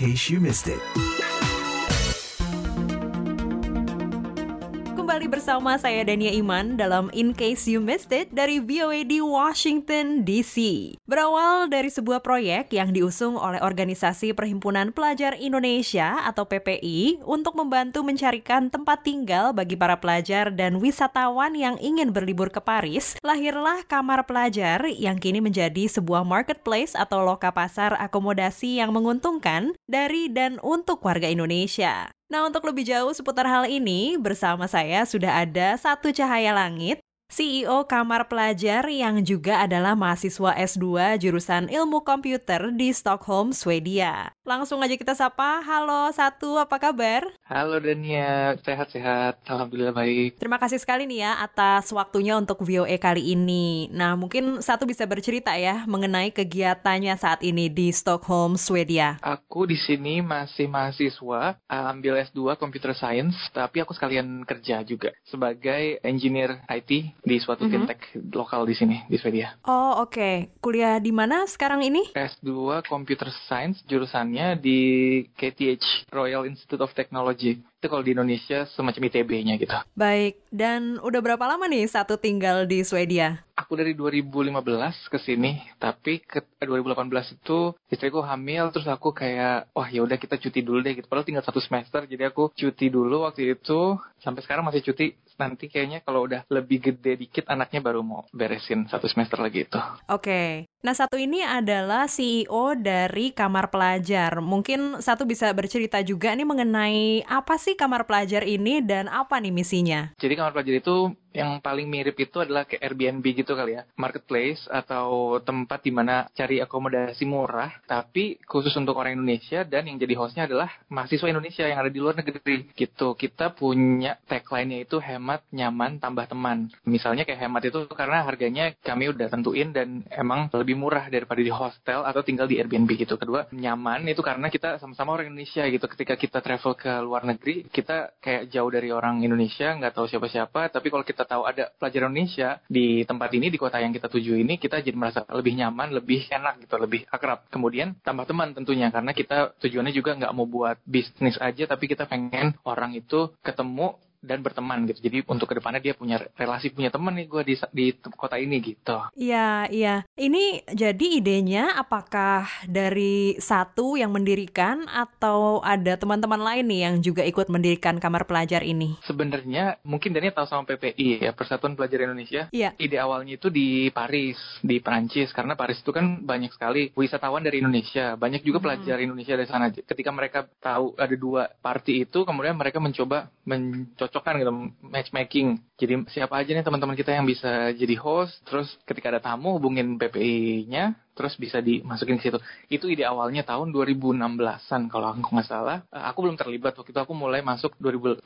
case you missed it. Bersama saya Dania Iman dalam In Case You Missed It dari VOA di Washington DC. Berawal dari sebuah proyek yang diusung oleh Organisasi Perhimpunan Pelajar Indonesia atau PPI untuk membantu mencarikan tempat tinggal bagi para pelajar dan wisatawan yang ingin berlibur ke Paris, lahirlah Kamar Pelajar yang kini menjadi sebuah marketplace atau loka pasar akomodasi yang menguntungkan dari dan untuk warga Indonesia. Nah, untuk lebih jauh seputar hal ini, bersama saya sudah ada Satu Cahaya Langit, CEO Kamar Pelajar yang juga adalah mahasiswa S2 jurusan Ilmu Komputer di Stockholm, Swedia. Langsung aja kita sapa. Halo Satu, apa kabar? Halo Dania, sehat-sehat. Alhamdulillah baik. Terima kasih sekali nih ya atas waktunya untuk VOA kali ini. Nah, mungkin Satu bisa bercerita ya mengenai kegiatannya saat ini di Stockholm, Swedia. Aku di sini masih mahasiswa, ambil S2 Computer Science, tapi aku sekalian kerja juga sebagai engineer IT di suatu Mhm. fintech lokal di sini di Swedia. Oh, oke. Kuliah di mana sekarang ini? S2 Computer Science jurusannya di KTH Royal Institute of Technology. Itu kalau di Indonesia semacam ITB-nya gitu. Baik, dan udah berapa lama nih Satu tinggal di Swedia? Aku dari 2015 ke sini, tapi ke 2018 itu istriku hamil, terus aku kayak, wah ya udah kita cuti dulu deh gitu. Padahal tinggal satu semester, jadi aku cuti dulu waktu itu. Sampai sekarang masih cuti. Nanti kayaknya kalau udah lebih gede dikit, anaknya baru mau beresin satu semester lagi itu. Oke. Nah, satu ini adalah CEO dari Kamar Pelajar. Mungkin satu bisa bercerita juga nih mengenai apa sih Kamar Pelajar ini dan apa nih misinya? Jadi kamar pelajar itu yang paling mirip itu adalah kayak Airbnb gitu kali ya. Marketplace atau tempat di mana cari akomodasi murah, tapi khusus untuk orang Indonesia dan yang jadi hostnya adalah mahasiswa Indonesia yang ada di luar negeri. Gitu. Kita punya tagline-nya itu hemat, nyaman, tambah teman. Misalnya kayak hemat itu karena harganya kami udah tentuin dan emang lebih murah daripada di hostel atau tinggal di Airbnb gitu. Kedua, nyaman itu karena kita sama-sama orang Indonesia gitu. Ketika kita travel ke luar negeri, kita kayak jauh dari orang Indonesia, nggak tahu siapa-siapa, tapi kalau kita tahu ada pelajar Indonesia di tempat ini, di kota yang kita tuju ini, kita jadi merasa lebih nyaman, lebih enak gitu, lebih akrab. Kemudian tambah teman tentunya, karena kita tujuannya juga nggak mau buat bisnis aja, tapi kita pengen orang itu ketemu dan berteman gitu. Jadi untuk ke depannya dia punya relasi, punya teman nih gue di, di kota ini gitu. Iya, iya. Ini jadi idenya apakah dari satu yang mendirikan atau ada teman-teman lain nih yang juga ikut mendirikan Kamar Pelajar ini? Sebenarnya mungkin Dani tahu sama PPI ya, Persatuan Pelajar Indonesia. Iya. Ide awalnya itu di Paris, di Perancis karena Paris itu kan banyak sekali wisatawan dari Indonesia, banyak juga Hmm. pelajar Indonesia dari sana. Ketika mereka tahu ada dua party itu, kemudian mereka mencoba mencocokkan gitu, matchmaking. Jadi siapa aja nih teman-teman kita yang bisa jadi host, terus ketika ada tamu hubungin PPI-nya, terus bisa dimasukin ke situ. Itu ide awalnya tahun 2016-an kalau aku nggak salah. Eh, Aku belum terlibat waktu itu aku mulai masuk 2018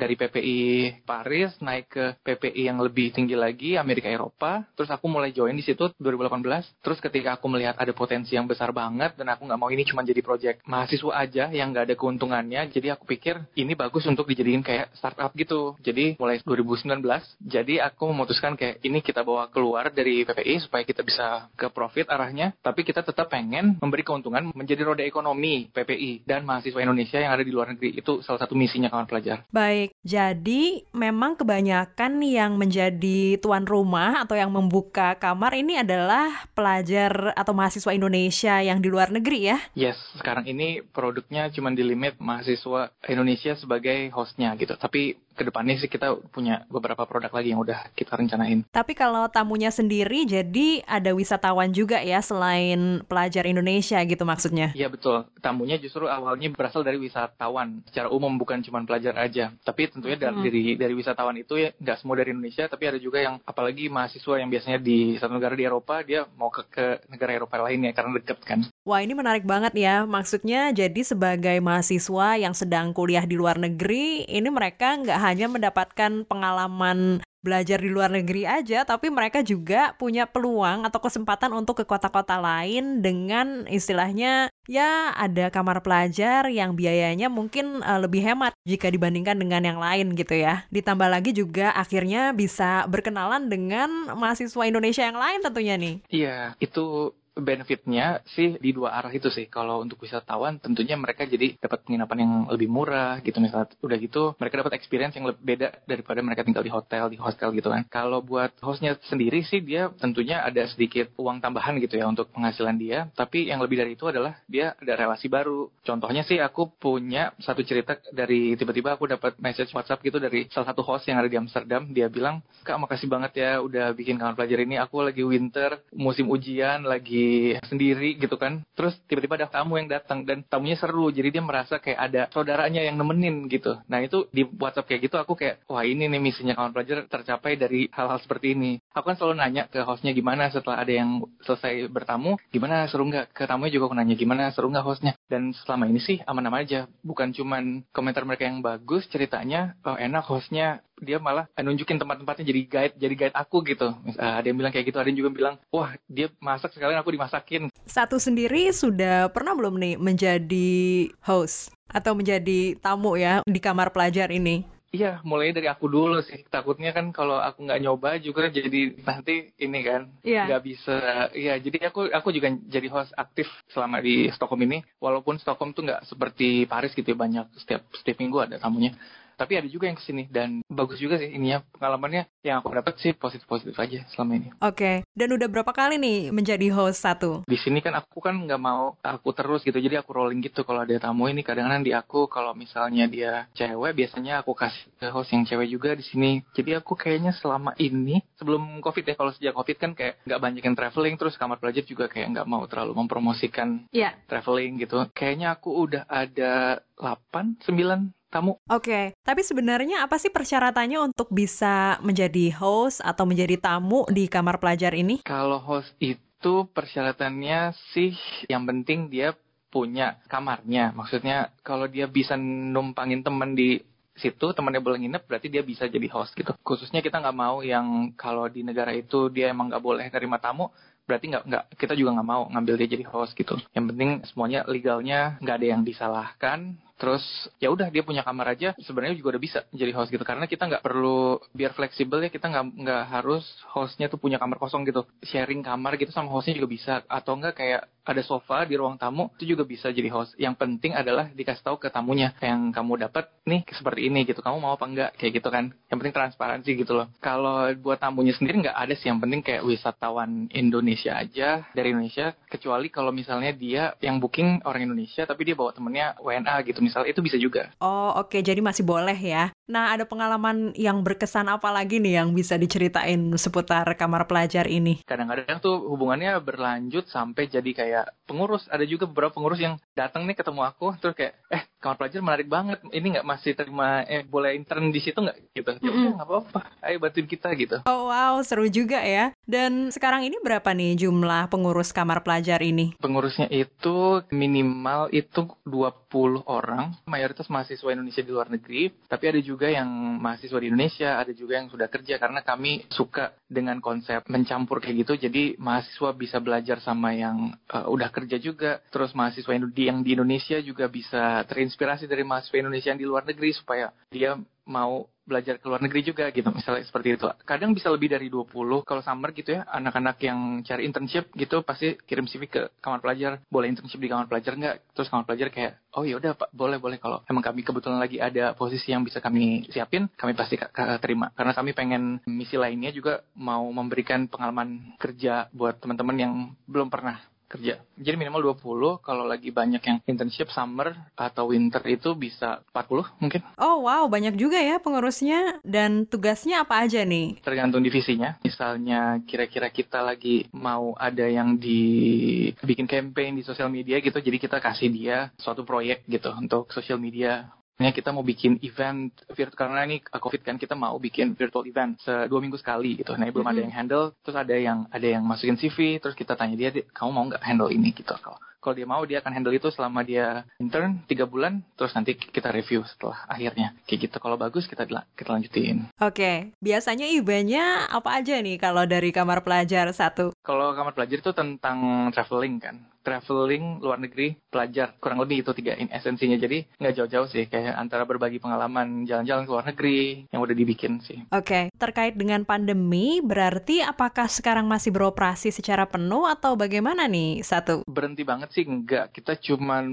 dari PPI Paris naik ke PPI yang lebih tinggi lagi Amerika Eropa. Terus aku mulai join di situ 2018. Terus ketika aku melihat ada potensi yang besar banget dan aku nggak mau ini cuma jadi project mahasiswa aja yang nggak ada keuntungannya. Jadi aku pikir ini bagus untuk dijadiin kayak startup gitu. Jadi mulai 2019 jadi aku memutuskan kayak ini kita bawa keluar dari PPI supaya kita bisa ke profit arahnya, tapi kita tetap pengen memberi keuntungan menjadi roda ekonomi PPI dan mahasiswa Indonesia yang ada di luar negeri. Itu salah satu misinya kawan pelajar. Baik, jadi memang kebanyakan yang menjadi tuan rumah atau yang membuka kamar ini adalah pelajar atau mahasiswa Indonesia yang di luar negeri ya? Yes, sekarang ini produknya cuma di limit mahasiswa Indonesia sebagai hostnya gitu. Tapi ke depannya sih kita punya beberapa produk lagi yang udah kita rencanain. Tapi kalau tamunya sendiri jadi ada wisatawan juga ya selain pelajar Indonesia gitu maksudnya? Iya betul. Tamunya justru awalnya berasal dari wisatawan secara umum bukan cuma pelajar aja. Tapi tentunya dari Hmm. dari, dari wisatawan itu ya nggak semua dari Indonesia, tapi ada juga yang apalagi mahasiswa yang biasanya di satu negara di Eropa dia mau ke, ke negara Eropa lainnya karena deket kan. Wah ini menarik banget ya, maksudnya jadi sebagai mahasiswa yang sedang kuliah di luar negeri, ini mereka nggak hanya mendapatkan pengalaman belajar di luar negeri aja, tapi mereka juga punya peluang atau kesempatan untuk ke kota-kota lain dengan istilahnya ya ada kamar pelajar yang biayanya mungkin eh, lebih hemat jika dibandingkan dengan yang lain gitu ya. Ditambah lagi juga akhirnya bisa berkenalan dengan mahasiswa Indonesia yang lain tentunya nih. Iya, itu benefitnya sih di dua arah itu sih. Kalau untuk wisatawan tentunya mereka jadi dapat penginapan yang lebih murah gitu misalnya. Udah gitu mereka dapat experience yang lebih beda daripada mereka tinggal di hotel, di hostel gitu kan. Kalau buat hostnya sendiri sih dia tentunya ada sedikit uang tambahan gitu ya untuk penghasilan dia. Tapi yang lebih dari itu adalah dia ada relasi baru. Contohnya sih aku punya satu cerita dari tiba-tiba aku dapat message WhatsApp gitu dari salah satu host yang ada di Amsterdam. Dia bilang, Kak makasih banget ya udah bikin kamar pelajar ini. Aku lagi winter, musim ujian, lagi sendiri gitu kan. Terus tiba-tiba ada tamu yang datang dan tamunya seru. Jadi dia merasa kayak ada saudaranya yang nemenin gitu. Nah itu di WhatsApp kayak gitu aku kayak wah ini nih misinya kawan pelajar tercapai dari hal-hal seperti ini. Aku kan selalu nanya ke hostnya gimana setelah ada yang selesai bertamu, gimana seru nggak? Ke tamunya juga aku nanya gimana seru nggak hostnya. Dan selama ini sih aman-aman aja. Bukan cuman komentar mereka yang bagus, ceritanya oh, enak hostnya dia malah nunjukin tempat-tempatnya jadi guide jadi guide aku gitu uh, ada yang bilang kayak gitu ada yang juga bilang wah dia masak sekalian aku dimasakin satu sendiri sudah pernah belum nih menjadi host atau menjadi tamu ya di kamar pelajar ini Iya, mulai dari aku dulu sih. Takutnya kan kalau aku nggak nyoba juga jadi nanti ini kan yeah. nggak bisa. Iya, jadi aku aku juga jadi host aktif selama di Stockholm ini. Walaupun Stockholm tuh nggak seperti Paris gitu ya, banyak setiap setiap minggu ada tamunya tapi ada juga yang ke sini dan bagus juga sih ininya pengalamannya yang aku dapat sih positif positif aja selama ini. Oke, okay. dan udah berapa kali nih menjadi host satu? Di sini kan aku kan nggak mau aku terus gitu, jadi aku rolling gitu kalau ada tamu ini kadang-kadang di aku kalau misalnya dia cewek biasanya aku kasih ke host yang cewek juga di sini. Jadi aku kayaknya selama ini sebelum covid ya kalau sejak covid kan kayak nggak banyak yang traveling terus kamar pelajar juga kayak nggak mau terlalu mempromosikan yeah. traveling gitu. Kayaknya aku udah ada 8, 9 tamu. Oke, okay. tapi sebenarnya apa sih persyaratannya untuk bisa menjadi host atau menjadi tamu di kamar pelajar ini? Kalau host itu persyaratannya sih yang penting dia punya kamarnya. Maksudnya kalau dia bisa numpangin teman di situ temannya boleh nginep berarti dia bisa jadi host gitu khususnya kita nggak mau yang kalau di negara itu dia emang nggak boleh terima tamu berarti nggak nggak kita juga nggak mau ngambil dia jadi host gitu yang penting semuanya legalnya nggak ada yang disalahkan terus ya udah dia punya kamar aja sebenarnya juga udah bisa jadi host gitu. Karena kita nggak perlu biar fleksibel ya kita nggak nggak harus hostnya tuh punya kamar kosong gitu. Sharing kamar gitu sama hostnya juga bisa. Atau enggak kayak ada sofa di ruang tamu itu juga bisa jadi host. Yang penting adalah dikasih tahu ke tamunya yang kamu dapat nih seperti ini gitu. Kamu mau apa enggak kayak gitu kan. Yang penting transparansi gitu loh. Kalau buat tamunya sendiri nggak ada sih. Yang penting kayak wisatawan Indonesia aja dari Indonesia. Kecuali kalau misalnya dia yang booking orang Indonesia tapi dia bawa temennya WNA gitu misal itu bisa juga. Oh oke, okay. jadi masih boleh ya. Nah ada pengalaman yang berkesan apa lagi nih yang bisa diceritain seputar kamar pelajar ini? Kadang-kadang tuh hubungannya berlanjut sampai jadi kayak pengurus. Ada juga beberapa pengurus yang datang nih ketemu aku terus kayak, eh kamar pelajar menarik banget. Ini nggak masih terima, eh boleh intern di situ nggak? Gitu. Ya mm -hmm. nggak apa-apa. Ayo bantuin kita gitu. Oh wow, seru juga ya. Dan sekarang ini berapa nih jumlah pengurus kamar pelajar ini? Pengurusnya itu minimal itu 20 orang orang, mayoritas mahasiswa Indonesia di luar negeri, tapi ada juga yang mahasiswa di Indonesia, ada juga yang sudah kerja karena kami suka dengan konsep mencampur kayak gitu. Jadi mahasiswa bisa belajar sama yang uh, udah kerja juga, terus mahasiswa yang di Indonesia juga bisa terinspirasi dari mahasiswa Indonesia yang di luar negeri supaya dia mau belajar ke luar negeri juga gitu misalnya seperti itu. Kadang bisa lebih dari 20 kalau summer gitu ya anak-anak yang cari internship gitu pasti kirim CV ke kamar pelajar. Boleh internship di kamar pelajar nggak? Terus kamar pelajar kayak oh ya udah pak boleh boleh. Kalau emang kami kebetulan lagi ada posisi yang bisa kami siapin kami pasti terima. Karena kami pengen misi lainnya juga mau memberikan pengalaman kerja buat teman-teman yang belum pernah kerja. Jadi minimal 20, kalau lagi banyak yang internship summer atau winter itu bisa 40 mungkin. Oh wow, banyak juga ya pengurusnya. Dan tugasnya apa aja nih? Tergantung divisinya. Misalnya kira-kira kita lagi mau ada yang dibikin campaign di sosial media gitu, jadi kita kasih dia suatu proyek gitu untuk sosial media kita mau bikin event virtual karena ini covid kan kita mau bikin virtual event dua minggu sekali gitu. Nah belum mm -hmm. ada yang handle, terus ada yang ada yang masukin CV, terus kita tanya dia, kamu mau nggak handle ini? Gitu. Kalau kalau dia mau dia akan handle itu selama dia intern tiga bulan terus nanti kita review setelah akhirnya. Kayak gitu. Kalau bagus kita kita lanjutin. Oke. Okay. biasanya eventnya apa aja nih kalau dari kamar pelajar satu? Kalau kamar pelajar itu tentang traveling kan traveling luar negeri pelajar kurang lebih itu tiga in esensinya jadi nggak jauh-jauh sih kayak antara berbagi pengalaman jalan-jalan ke luar negeri yang udah dibikin sih. Oke, okay. terkait dengan pandemi berarti apakah sekarang masih beroperasi secara penuh atau bagaimana nih satu? Berhenti banget sih enggak kita cuman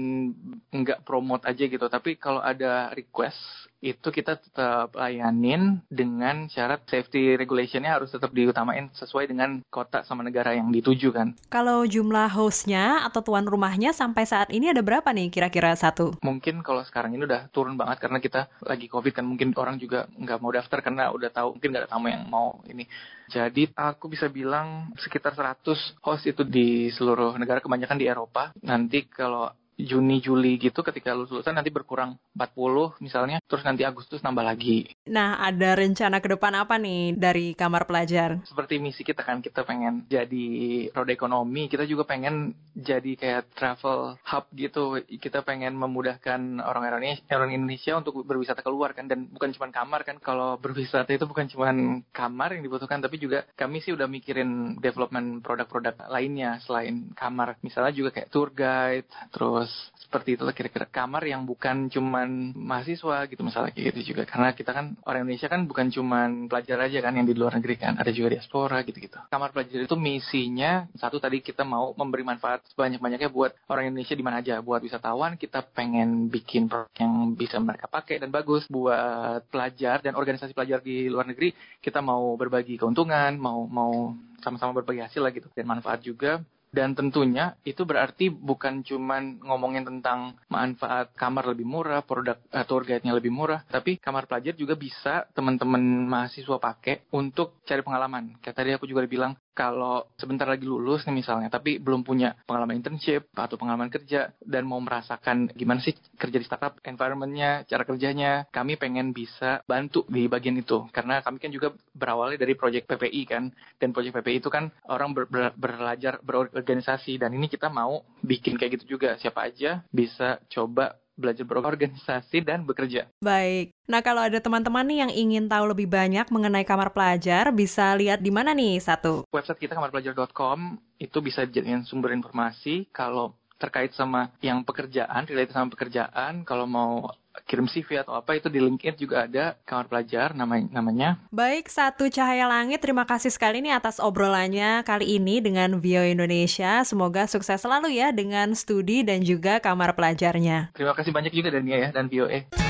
nggak promote aja gitu tapi kalau ada request itu kita tetap layanin dengan syarat safety regulationnya harus tetap diutamain sesuai dengan kota sama negara yang dituju kan. Kalau jumlah hostnya atau tuan rumahnya sampai saat ini ada berapa nih kira-kira satu? Mungkin kalau sekarang ini udah turun banget karena kita lagi covid kan mungkin orang juga nggak mau daftar karena udah tahu mungkin nggak ada tamu yang mau ini. Jadi aku bisa bilang sekitar 100 host itu di seluruh negara kebanyakan di Eropa. Nanti kalau Juni Juli gitu ketika lulus lulusan nanti berkurang 40 misalnya terus nanti Agustus nambah lagi. Nah, ada rencana ke depan apa nih dari kamar pelajar? Seperti misi kita kan kita pengen jadi roda ekonomi, kita juga pengen jadi kayak travel hub gitu. Kita pengen memudahkan orang Indonesia, orang Indonesia untuk berwisata keluar kan dan bukan cuma kamar kan. Kalau berwisata itu bukan cuma kamar yang dibutuhkan tapi juga kami sih udah mikirin development produk-produk lainnya selain kamar. Misalnya juga kayak tour guide, terus seperti itulah kira-kira kamar yang bukan cuman mahasiswa gitu misalnya kayak gitu juga. Karena kita kan orang Indonesia kan bukan cuman pelajar aja kan yang di luar negeri kan ada juga diaspora gitu-gitu. Kamar pelajar itu misinya satu tadi kita mau memberi manfaat sebanyak-banyaknya buat orang Indonesia di mana aja. Buat wisatawan kita pengen bikin produk yang bisa mereka pakai dan bagus. Buat pelajar dan organisasi pelajar di luar negeri kita mau berbagi keuntungan mau mau sama-sama berbagi hasil lah gitu. Dan manfaat juga dan tentunya itu berarti bukan cuman ngomongin tentang manfaat kamar lebih murah, produk uh, tour guide-nya lebih murah, tapi kamar pelajar juga bisa teman-teman mahasiswa pakai untuk cari pengalaman. Kayak tadi aku juga bilang, kalau sebentar lagi lulus nih misalnya, tapi belum punya pengalaman internship atau pengalaman kerja dan mau merasakan gimana sih kerja di startup, environmentnya, cara kerjanya, kami pengen bisa bantu di bagian itu. Karena kami kan juga berawalnya dari proyek PPI kan, dan proyek PPI itu kan orang ber, ber, belajar berorganisasi, dan ini kita mau bikin kayak gitu juga. Siapa aja bisa coba belajar berorganisasi dan bekerja. Baik. Nah, kalau ada teman-teman nih yang ingin tahu lebih banyak mengenai kamar pelajar, bisa lihat di mana nih satu? Website kita kamarpelajar.com itu bisa jadikan sumber informasi. Kalau terkait sama yang pekerjaan, related sama pekerjaan, kalau mau kirim CV atau apa itu di LinkedIn juga ada kamar pelajar namanya. Baik, satu cahaya langit. Terima kasih sekali nih atas obrolannya kali ini dengan Vio Indonesia. Semoga sukses selalu ya dengan studi dan juga kamar pelajarnya. Terima kasih banyak juga Dania ya dan VOA.